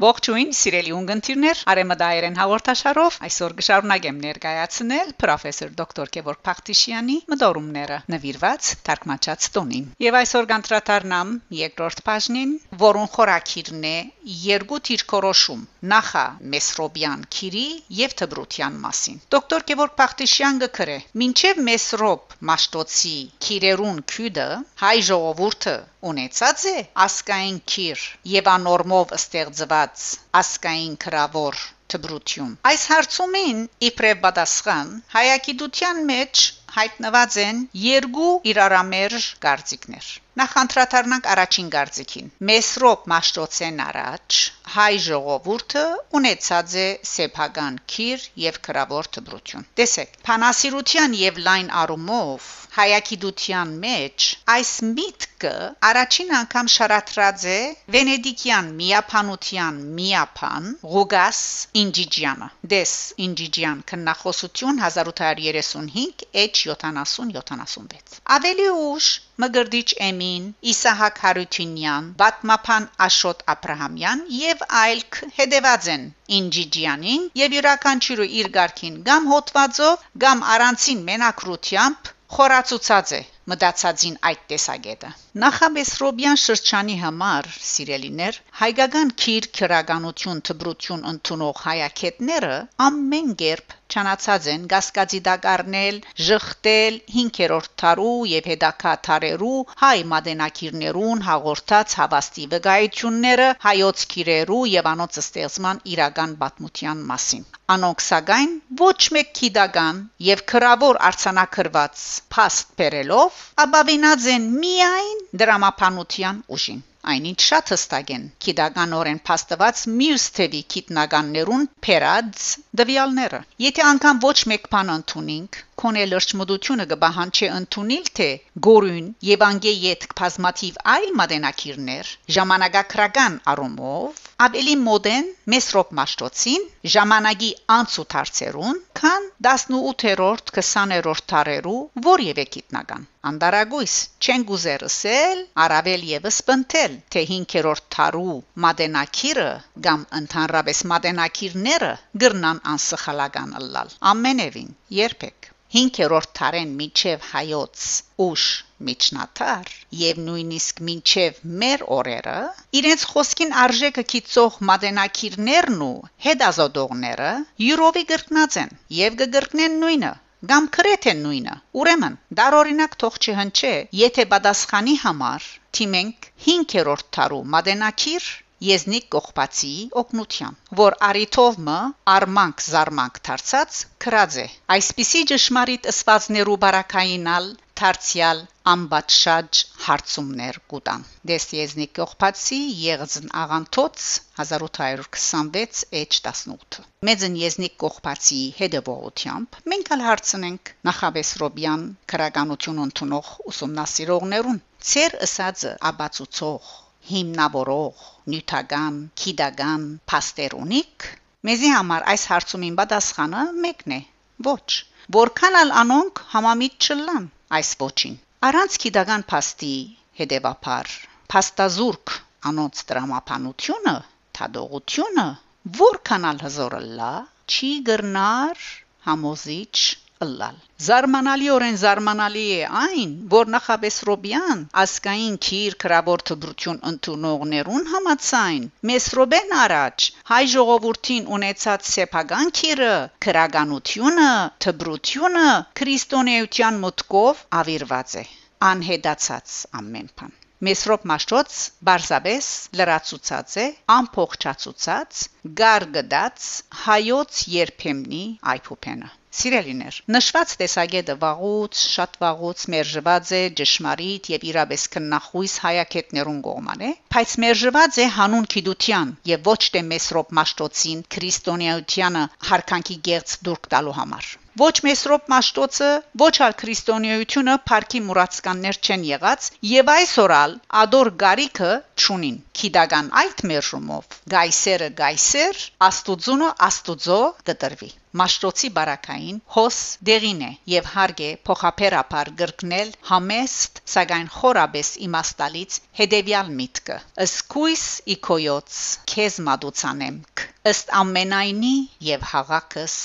Ողջույն, սիրելի ունգընտիրներ, Արեմադայերեն հաղորդաշարով այսօր կշարունակեմ ներկայացնել պրոֆեսոր դոկտոր Գևորգ Փախտիշյանի մտորումները նվիրված թարգմանչած տոնին։ Եվ այսօր կանդրադառնամ երկրորդ բաժնին, որոնց խորակիրն է երկու թիրքորոշում՝ նախա Մեսրոբյան քիրի եւ Թբրության մասին։ Դոկտոր Գևորգ Փախտիշյան գկրե. «Մինչև Մեսրոբ Մաշտոցի քիրերուն քյուդը հայ ժողովուրդը ունեցած է ասկային քիր եւ անորմով ստեղծված ասկային քրավոր թբրություն այս հարցումին իբրև պատասխան հայագիտության մեջ հայտնված են երկու իրարամերժ գարձիկներ նախ անդրադառնանք առաջին գարձիկին մեսրոպ մաշտոցեն առաջ հայ ժողովուրդը ունեցած է սեփական քիր եւ քրավոր թբրություն տեսեք փանասիրության եւ լայն արումով հայագիտության մեջ այս միտքը առաջին անգամ շարադրած է վենեդիկյան միապանության միապան Ռուգաս Ինջիջյանը դես Ինջիջյան քննախոսություն 1835 H7076 ավելի ուշ Մգրդիչ Էմին, Իսահակ Հարությունյան, Բատմապան Աշոտ Աբ รา համյան եւ այլ հետեված են Ինջիջյանին եւ յուրաքանչյուրը իր ղարքին կամ հոտվածով կամ առանցին մենակրությամբ խորացուցած է մտածածին այդ տեսակետը նախաբեսրոբյան շրջանի համար սիրելիներ հայկական քիր քրագանություն թբրություն ընդունող հայակետները ամեն կերպ չանացած են գասկածի դակարնել, ժխտել 5-րդ թարու եւ հետակա թարերու հայ մադենակիրներուն հաղորդած հավաստի վկայությունները հայոց քիրերու եւ անոնց ստեղծման իրական պատմության մասին։ Անոնք սակայն ոչ մեկ քիդական եւ քրավոր արցանակրված փաստ բերելով ապավինած են միայն դրամապանության ուժին այնինչ շատ հստակ են. Քիդականորեն փաստված մյուս թևի քիտնականներուն փերած դվյալները եթե անգամ ոչ մեկ բան ընդունենք քոնե լրջմդությունը կբահանչի ընդունել թե գորուն եւ անգեյետ բազմաթիվ այլ մատենակիրներ ժամանակակրական առումով ավելի մոդեն մեսրոպ մաշտոցին ժամանակի անցուդարձերուն քան 18-րդ 20-րդ տարերու որևէ գիտնական անդարագույս չեն գուզերսել արավել եւս բնթել թե 5-րդ տարու մատենակիրը կամ ընդհանրապես մատենակիրները գրնան անսխալական ըլլալ ամենևին երբեք 5-րդ տարեն միջև հայոց ուշ միջնատար եւ նույնիսկ մինչև մեր օրերը իրենց խոսքին արժեքը կիցող մատենակիրներն ու հետազոտողները յուրովի գրկնած են եւ կգրկնեն նույնը կամ քրեթե նույնը ուրեմն դարօրինակ թող չհնչե եթե պատասխանի համար թիմենք 5-րդ տարու մատենակիր Եզնիկ Կողբացի օկնության, որ արիթով մը արմանք զարմանք դարձած քրած է։ Այսպիսի ճշմարիտ ըսվածներու բարակայինալ դարձյալ ամբատշաջ հարցումներ կուտան։ Դես Եզնիկ Կողբացի Եղձն աղանթոց 1826 H18 Մեծն Եզնիկ Կողբացի հետևողությամբ մենք ալ հարցնենք նախաբես Ռոբյան քրականություն ընդունող ուսումնասիրողներուն։ Ձեր ըսածը աբացուցող հիմնավորող նյութական, քիդական փաստերունիկ մեզի համար այս հարցումին պատասխանը մեկն է ոչ որքան ալ անոնք համամիտ չլան այս ոչին առանց քիդական փաստի հետևաբար փաստազուրկ անոնց դրամապանությունը թադողությունը որքան ալ հզորը լա չի գրնար համոզիչ ըլլալ Զարմանալիորեն զարմանալի է այն, որ նախաբես Ռոբյան ասկային քիր քրավոր թբրություն ընդունողներուն համացայն Մեսրոբեն առաջ հայ ժողովրդին ունեցած սեփական քիրը քրագանությունը թբրությունը քրիստոնեության մտկով ավիրված է անհետացած ամեն բան Մեսրոպ մաշտոց բարզաբես լրացուցած է ամփոխչացուցած գարգդած հայոց երբեմնի այփուփենը Սիրելիներ, նշված տեսագետը վաղուց, շատ վաղուց մերժված է ճշմարիտ եւ իրաբես քննախույս հայակետներուն կողմանը, բայց մերժված է հանուն քիդության եւ ոչ թե մեսրոպ մաշտոցին քրիստոնեությանը հարկանքի գերց դուրք տալու համար։ Ոչ մեսրոպ մաշտոցը, ոչ ալ քրիստոնեությունը парքի մուրացկաններ չեն եղած եւ այսօրալ ադոր գարիկը ճունին։ Քիդական այդ մերժումով գայսերը գայսեր, աստուծունը աստուծո կտրվի։ Մաշտոցի բարակային հոս դերին է եւ հարգ է փոխապերապար գրկնել համեստ, սակայն խորաբես իմաստալից հետեւյալ միտքը. Սկույս իքոյոց քեզ մատուցանեմք ըստ ամենայնի եւ հաղակս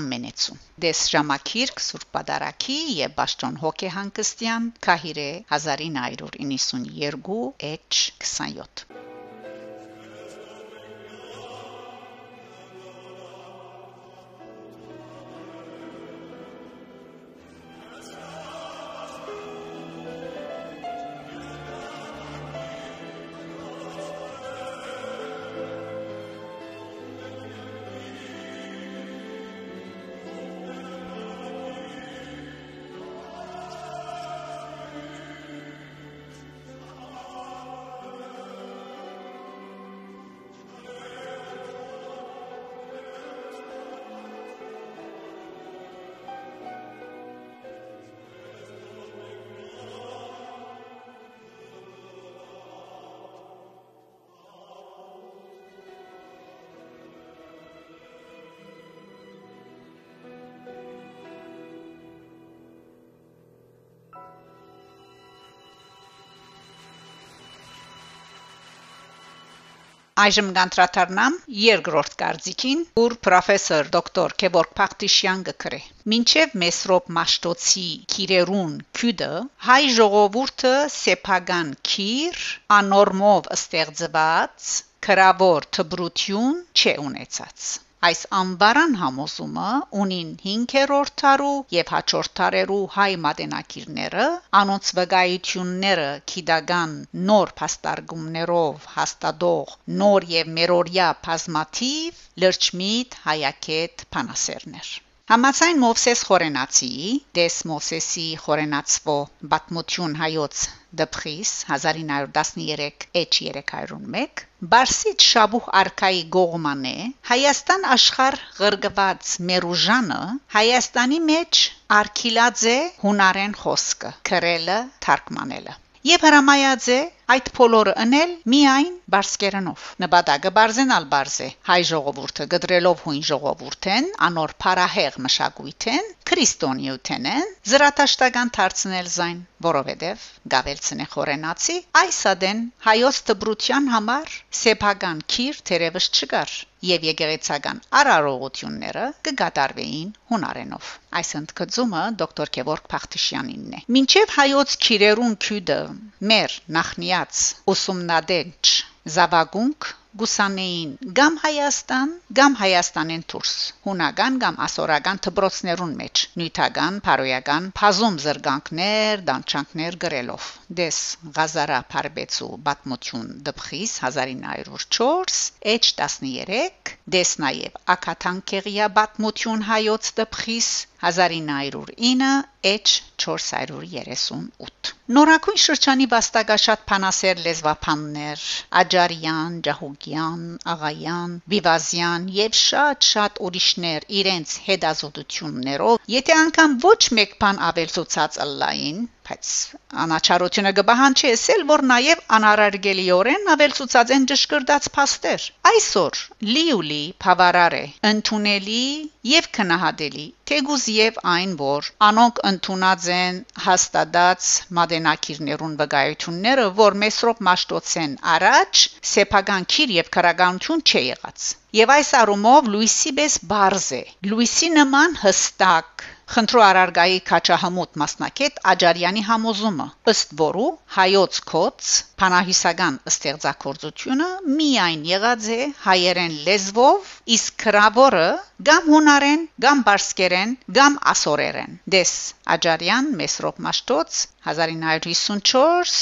ամենեցուն դես ժամակիրք Սուրբ Պատարագի եւ Բաշտոն Հոգեհանգստյան Քահիրե 1992 H27 Այժմ գանտրատարնամ երկրորդ կարծիքին, որ պրոֆեսոր դոկտոր Քեբորգ Փախտիշյան գկրե։ Մինչև Մեսրոպ Մաշտոցի քիրերուն քյուդը հայ ժողովուրդը սեփական քիր անորմով ստեղծված քրավոր թբրություն չէ ունեցած Այս անբարան համոզումը ունին 5-րդ տարու եւ հաջորդ տարերու հայ մատենակիրները անոնց վկայությունները քիդագան նոր փաստարգումներով հաստատող նոր եւ մերորյա բազմաթիվ լրջմիտ հայակետ փանասերներ Համացայն Մովսես Խորենացի դես Մովսեսի Խորենացվո բատմություն հայոց դպխիս 1913 H301 Բարսիտ Շաբուհ արքայի գողմանե Հայաստան աշխար ղրգված Մերուժանը Հայաստանի մեջ արքիլաձե հունարեն խոսքը քրելը թարգմանելը Եվ հրամայած է այդ փոլորը ընել միայն բարսկերանով նպատակը բարձենալ բարձե հայ ժողովուրդը գդրելով հույն ժողովուրդեն անոր փարահեղ մշակույթեն քրիստոնեութենեն զրատաշտական դարձնել զայն որովհետև գավելցնե խորենացի այս ադեն հայոց դբրության համար սեփական քիր թերևս չկար եւ եկեղեցական արարողությունները կգադարվեին հունարենով այս ընդգծումը դոկտոր Քևորգ Փախտիշյանինն է մինչև հայոց քիրերուն քյուդը մեր նախնիած ուսումնադենչ զավագունք գուսանեին կամ Հայաստան, կամ Հայաստանեն դուրս, հունական կամ ասորական թբրոցներուն մեջ, նյութական, փարոյական, փազում զրգանքներ, դանչանքներ գրելով։ Դես Ղազարա Փարբեցու Բատմություն դպխիս 1904 H13 դես նաև Ակաթանկեղիա Բատմություն հայոց դպխիս 1909 H438 Նորակույն շրջանի վաստակաշատ փանասեր լեզվափաններ Աջարյան, Ջահուկյան, Աղայան, Վիվազյան եւ շատ-շատ ուրիշներ իրենց հետազոտություններով եթե անգամ ոչ մեկ բան ավելցուցած ըլլային բայց անաչարությունը գբահանչի էսել որ նաև անարարգելիորեն ավելցուցած են ճշգրտած փաստեր այսօր լիուլի բավարար է ընդունելի եւ քնահատելի թեգուզ եւ այն որ անոնք ընդունած են հաստատած մադենակիրներուն վկայությունները որ Մեսրոպ Մաշտոցեն առաջ սեփական քիր եւ քրագանություն չի եղած եւ այս առումով Լուիսի բես բարձ է Լուիսի նման հստակ Խնդրո արարգայի քաչահմուտ մասնակետ Աջարյանի համոզումը ըստ որու հայոց կոց փանահիսական ստեղծագործությունը միայն եղած է հայերեն լեզվով իսկ քրավորը կամ հունարեն կամ բարսկերեն կամ ասորերեն դես Աջարյան Մեսրոպ Մաշտոց 1954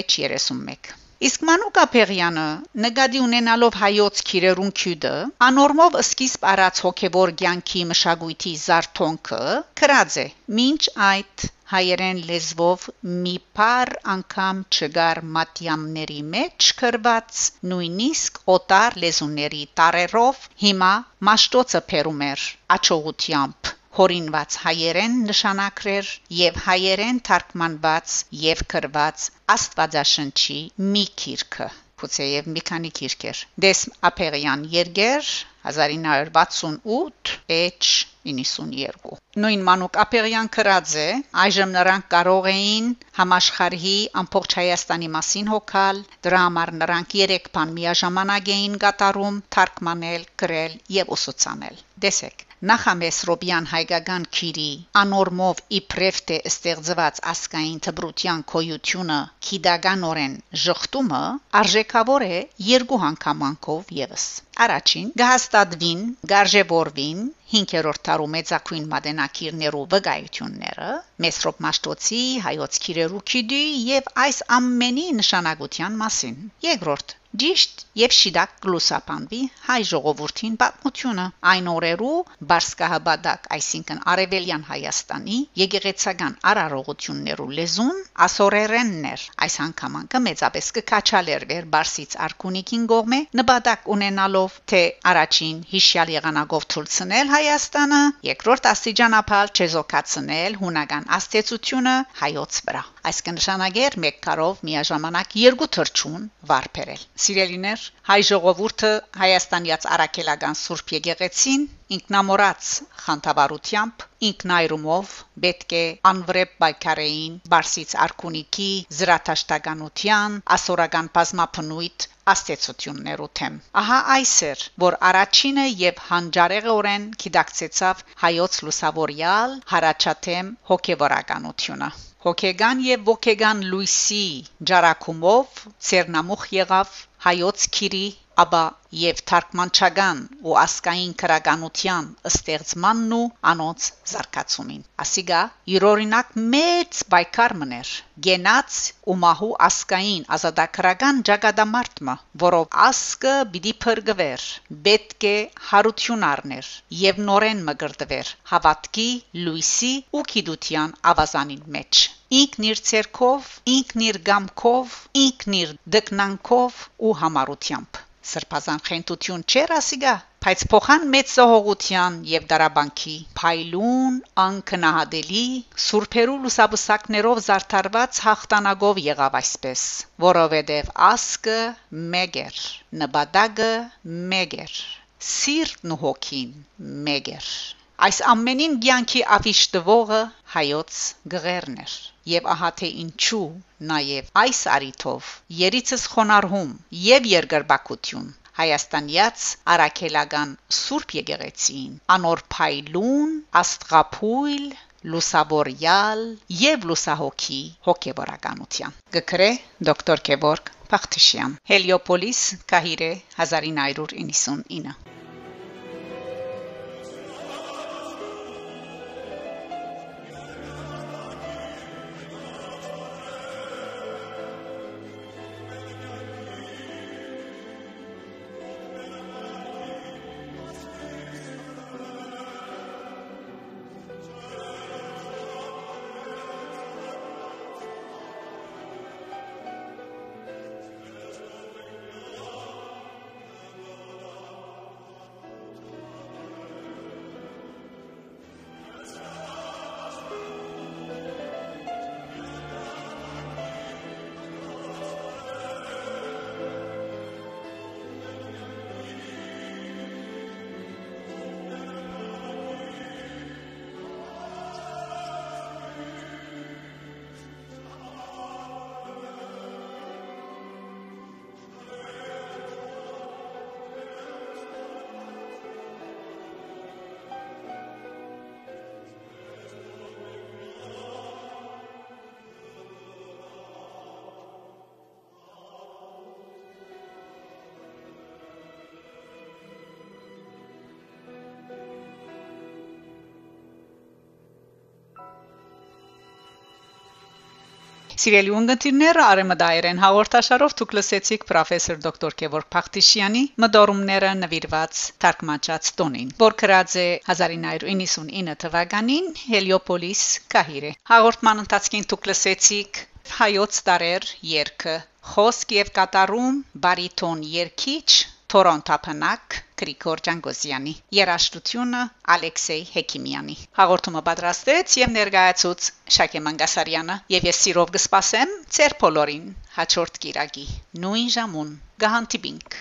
H31 Իսկ Մանուկ Ափեղյանը նկատի ունենալով հայոց քիրերուն քյուդը անորմով սկիզբ առած հոգեվոր ցանկի մշակույթի զարթոնքը քրած է. Մինչ այդ հայերեն լեզվով մի բար անգամ չգար մատյամների մեջ քրված նույնիսկ օտար լեզուների տարերով հիմա մաշտոցը փերում էր աչողությամբ հորինված հայերեն նշանակրեր եւ հայերեն թարգմանված եւ գրված Աստվածաշնչի մի քիրքը եւ մի քանի քիրքեր դես ապերյան երգեր 1968 H 92 Նույն Մանուկ Ապերյան կրածե այժմ նրանք կարող էին համաշխարհի ամբողջ Հայաստանի մասին հոգալ դրա համար նրանք երեք բան միաժամանակ էին կատարում թարգմանել, գրել եւ ուսուցանել դեսեք Նախամեսրոբյան հայկական քիրի անորմով իբրեվտե ստեղծված ասկային թբրության կոյությունը քիդագանորեն ժխտումը արժեքավոր է երկու հանգամանքով եւս առաջին գահստադվին գարժեվորվին 5-րդ տարու մեծակույն մատենակիրներու վկայությունները Մեսրոպ Մաշտոցի հայոց քիրերու քիդի եւ այս ամենի նշանակության մասին երկրորդ Ճիշտ եւ շիդակ գլուսապանվի հայ ժողովրդին պատմությունը այն օրերու բարսկահաբադակ, այսինքն արևելյան Հայաստանի եկեղեցական արարողություններու լեզուն ասորերեններ այս հանգամանքը մեծապես կքաչալեր վեր բարսից արքունիկին գողմե նպատակ ունենալով թե առաջին հիշյալ եղանակով ցույցնել Հայաստանը երկրորդ աստիճանապալ չեզոքացնել հունական աստեցությունը հայոց վրա այս կնշանակեր մեկ կարով միաժամանակ երկու թրջուն վարբերել Սիրելիներ, հայ ժողովուրդը Հայաստանյաց Արաքելական Սուրբ Եկեղեցին ինքնամորած խանդավառությամբ ինքնայրումով պետք է անվրեպ բայկարեին բարսից արքունիքի զրաթաշտականության ասորական բազմապնույթ աստեցություններու թեմ ահա այսեր որ առաջինը եւ հանջարեղորեն գիտակցեցավ հայոց լուսավորյալ հարաճաթեմ հոգեվորականությունը հոգեգան եւ ոգեգան լույսի ջարակումով ցերնամուխ եղավ հայոց քիրի ապա եւ թարգմանչական ու ասկային քրագանության ստեղծմանն ու անոնց զարգացումին ասիգա յուրօրինակ մեծ բայկար մներ գենաց ու մահու ասկային ազատագրական ճակատամարտը որով ասկը պիտի փրկվեր պետք է հարություն առներ եւ նորեն մգրտվեր հավատքի լույսի ու գիտության ավազանին մեջ ինքն իր ցերկով ինքն իր գամքով ինքն իր դկնանքով ու համառությամբ սրբազան խենթություն չեր ասիգա բայց փոխան մեծ զողողության եւ դարաբանքի փայլուն անկնահատելի սուրբերու լուսաբսակներով զարդարված հաղթանագով եղավ այսպես. Որովհետեւ ասկը մեգեր նբադագը մեգեր սիրտն ու հոգին մեգեր այս ամենին ցանկի ավիշ տվողը հայոց գղերն էր եւ ահա թե ինչու նաեւ այս արիթով երիցս խոնարհում եւ երգրբակություն Հայաստանյաց արաքելական Սուրբ Եկեղեցին անոր փայլուն աստղափույլ լուսավորյալ եւ լուսահոգի հոգեվորականության գկրե դոկտոր Կևորգ Փախտիշյան Հելիոպոլիս Կահիրե 1999 Սիրելի ունգընտիրները արեմդայերեն հաղորդաշարով դուք լսեցիք պրոֆեսոր դոկտոր Գևորգ Փախտիշյանի մդորումները նվիրված թարգմանած տոնին, որ գրած է 1999 թվականին Հելիոպոլիս Կահիրե։ Հաղորդման ընթացքին դուք լսեցիք հայոց տարեր երկը խոսք եւ կատարում բարիտոն երկիչ Թորոնտապանակ Գրիգոր Ջանգոսյանի երաժշտությունը Ալեքսեյ Հեքիմյանի հաղորդումը պատրաստեց եւ ներկայացուց Շակե Մանգասարյանը եւ ես սիրով կսպասեմ ծեր բոլորին հաջորդ կիրակի նույն ժամուն գահանտիբինք